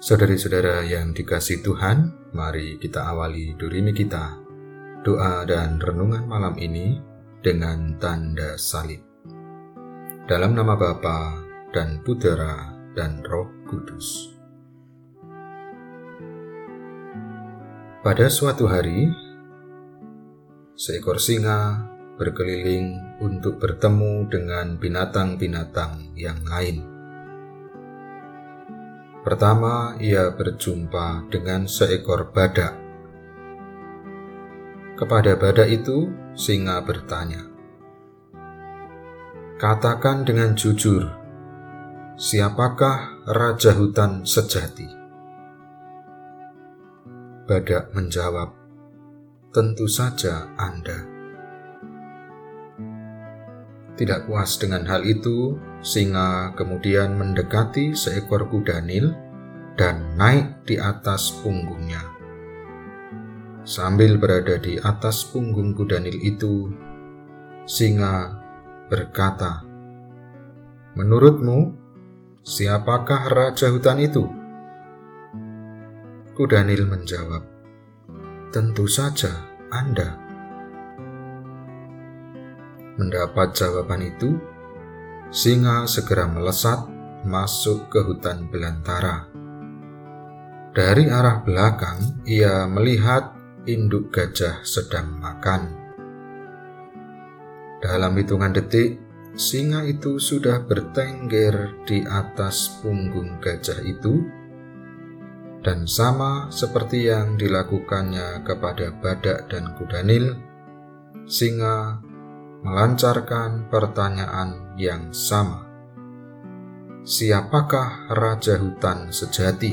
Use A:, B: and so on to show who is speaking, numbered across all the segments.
A: Saudari-saudara yang dikasih Tuhan, mari kita awali durimi kita, doa dan renungan malam ini dengan tanda salib. Dalam nama Bapa dan Putera dan Roh Kudus. Pada suatu hari, seekor singa berkeliling untuk bertemu dengan binatang-binatang yang lain. Pertama, ia berjumpa dengan seekor badak. Kepada badak itu, singa bertanya, "Katakan dengan jujur, siapakah raja hutan sejati?" Badak menjawab, "Tentu saja Anda." Tidak puas dengan hal itu, Singa kemudian mendekati seekor kuda Nil dan naik di atas punggungnya. Sambil berada di atas punggung kuda Nil itu, singa berkata, "Menurutmu, siapakah raja hutan itu?" Kuda Nil menjawab, "Tentu saja Anda." Mendapat jawaban itu, Singa segera melesat masuk ke hutan belantara. Dari arah belakang, ia melihat induk gajah sedang makan. Dalam hitungan detik, singa itu sudah bertengger di atas punggung gajah itu, dan sama seperti yang dilakukannya kepada badak dan kuda nil, singa melancarkan pertanyaan yang sama. Siapakah raja hutan sejati?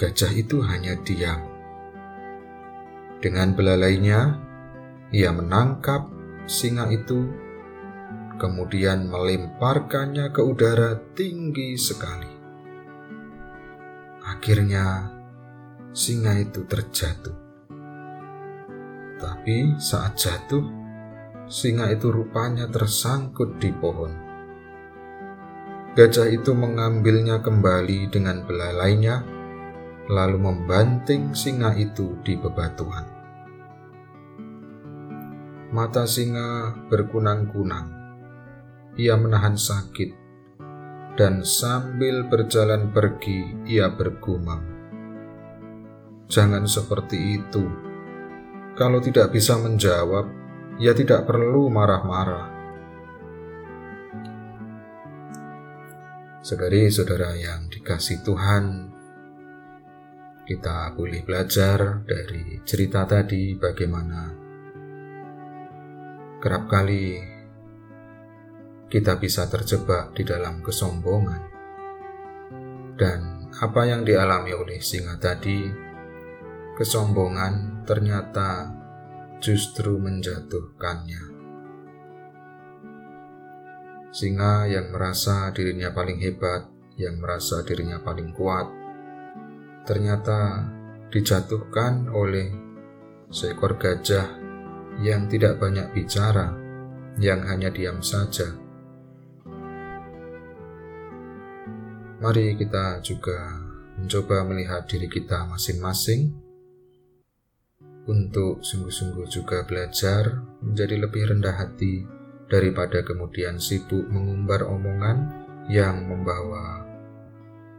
A: Gajah itu hanya diam. Dengan belalainya, ia menangkap singa itu, kemudian melemparkannya ke udara tinggi sekali. Akhirnya, singa itu terjatuh tapi saat jatuh, singa itu rupanya tersangkut di pohon. Gajah itu mengambilnya kembali dengan belalainya, lalu membanting singa itu di bebatuan. Mata singa berkunang-kunang. Ia menahan sakit, dan sambil berjalan pergi, ia bergumam, "Jangan seperti itu." Kalau tidak bisa menjawab, ya tidak perlu marah-marah. Saudari-saudara yang dikasih Tuhan, kita boleh belajar dari cerita tadi bagaimana kerap kali kita bisa terjebak di dalam kesombongan. Dan apa yang dialami oleh singa tadi kesombongan ternyata justru menjatuhkannya. Singa yang merasa dirinya paling hebat, yang merasa dirinya paling kuat, ternyata dijatuhkan oleh seekor gajah yang tidak banyak bicara, yang hanya diam saja. Mari kita juga mencoba melihat diri kita masing-masing untuk sungguh-sungguh juga belajar menjadi lebih rendah hati daripada kemudian sibuk mengumbar omongan yang membawa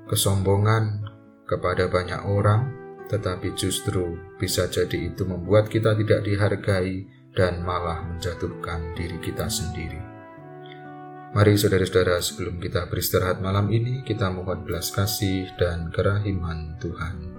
A: kesombongan kepada banyak orang, tetapi justru bisa jadi itu membuat kita tidak dihargai dan malah menjatuhkan diri kita sendiri. Mari saudara-saudara sebelum kita beristirahat malam ini kita mohon belas kasih dan kerahiman Tuhan.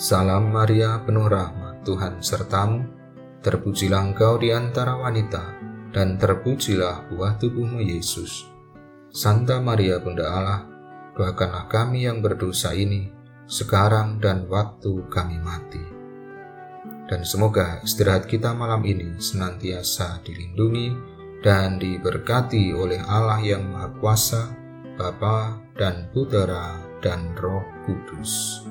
A: Salam Maria penuh rahmat Tuhan sertamu, terpujilah engkau di antara wanita, dan terpujilah buah tubuhmu Yesus. Santa Maria Bunda Allah, doakanlah kami yang berdosa ini, sekarang dan waktu kami mati. Dan semoga istirahat kita malam ini senantiasa dilindungi dan diberkati oleh Allah yang Maha Kuasa, Bapa dan Putera dan Roh Kudus.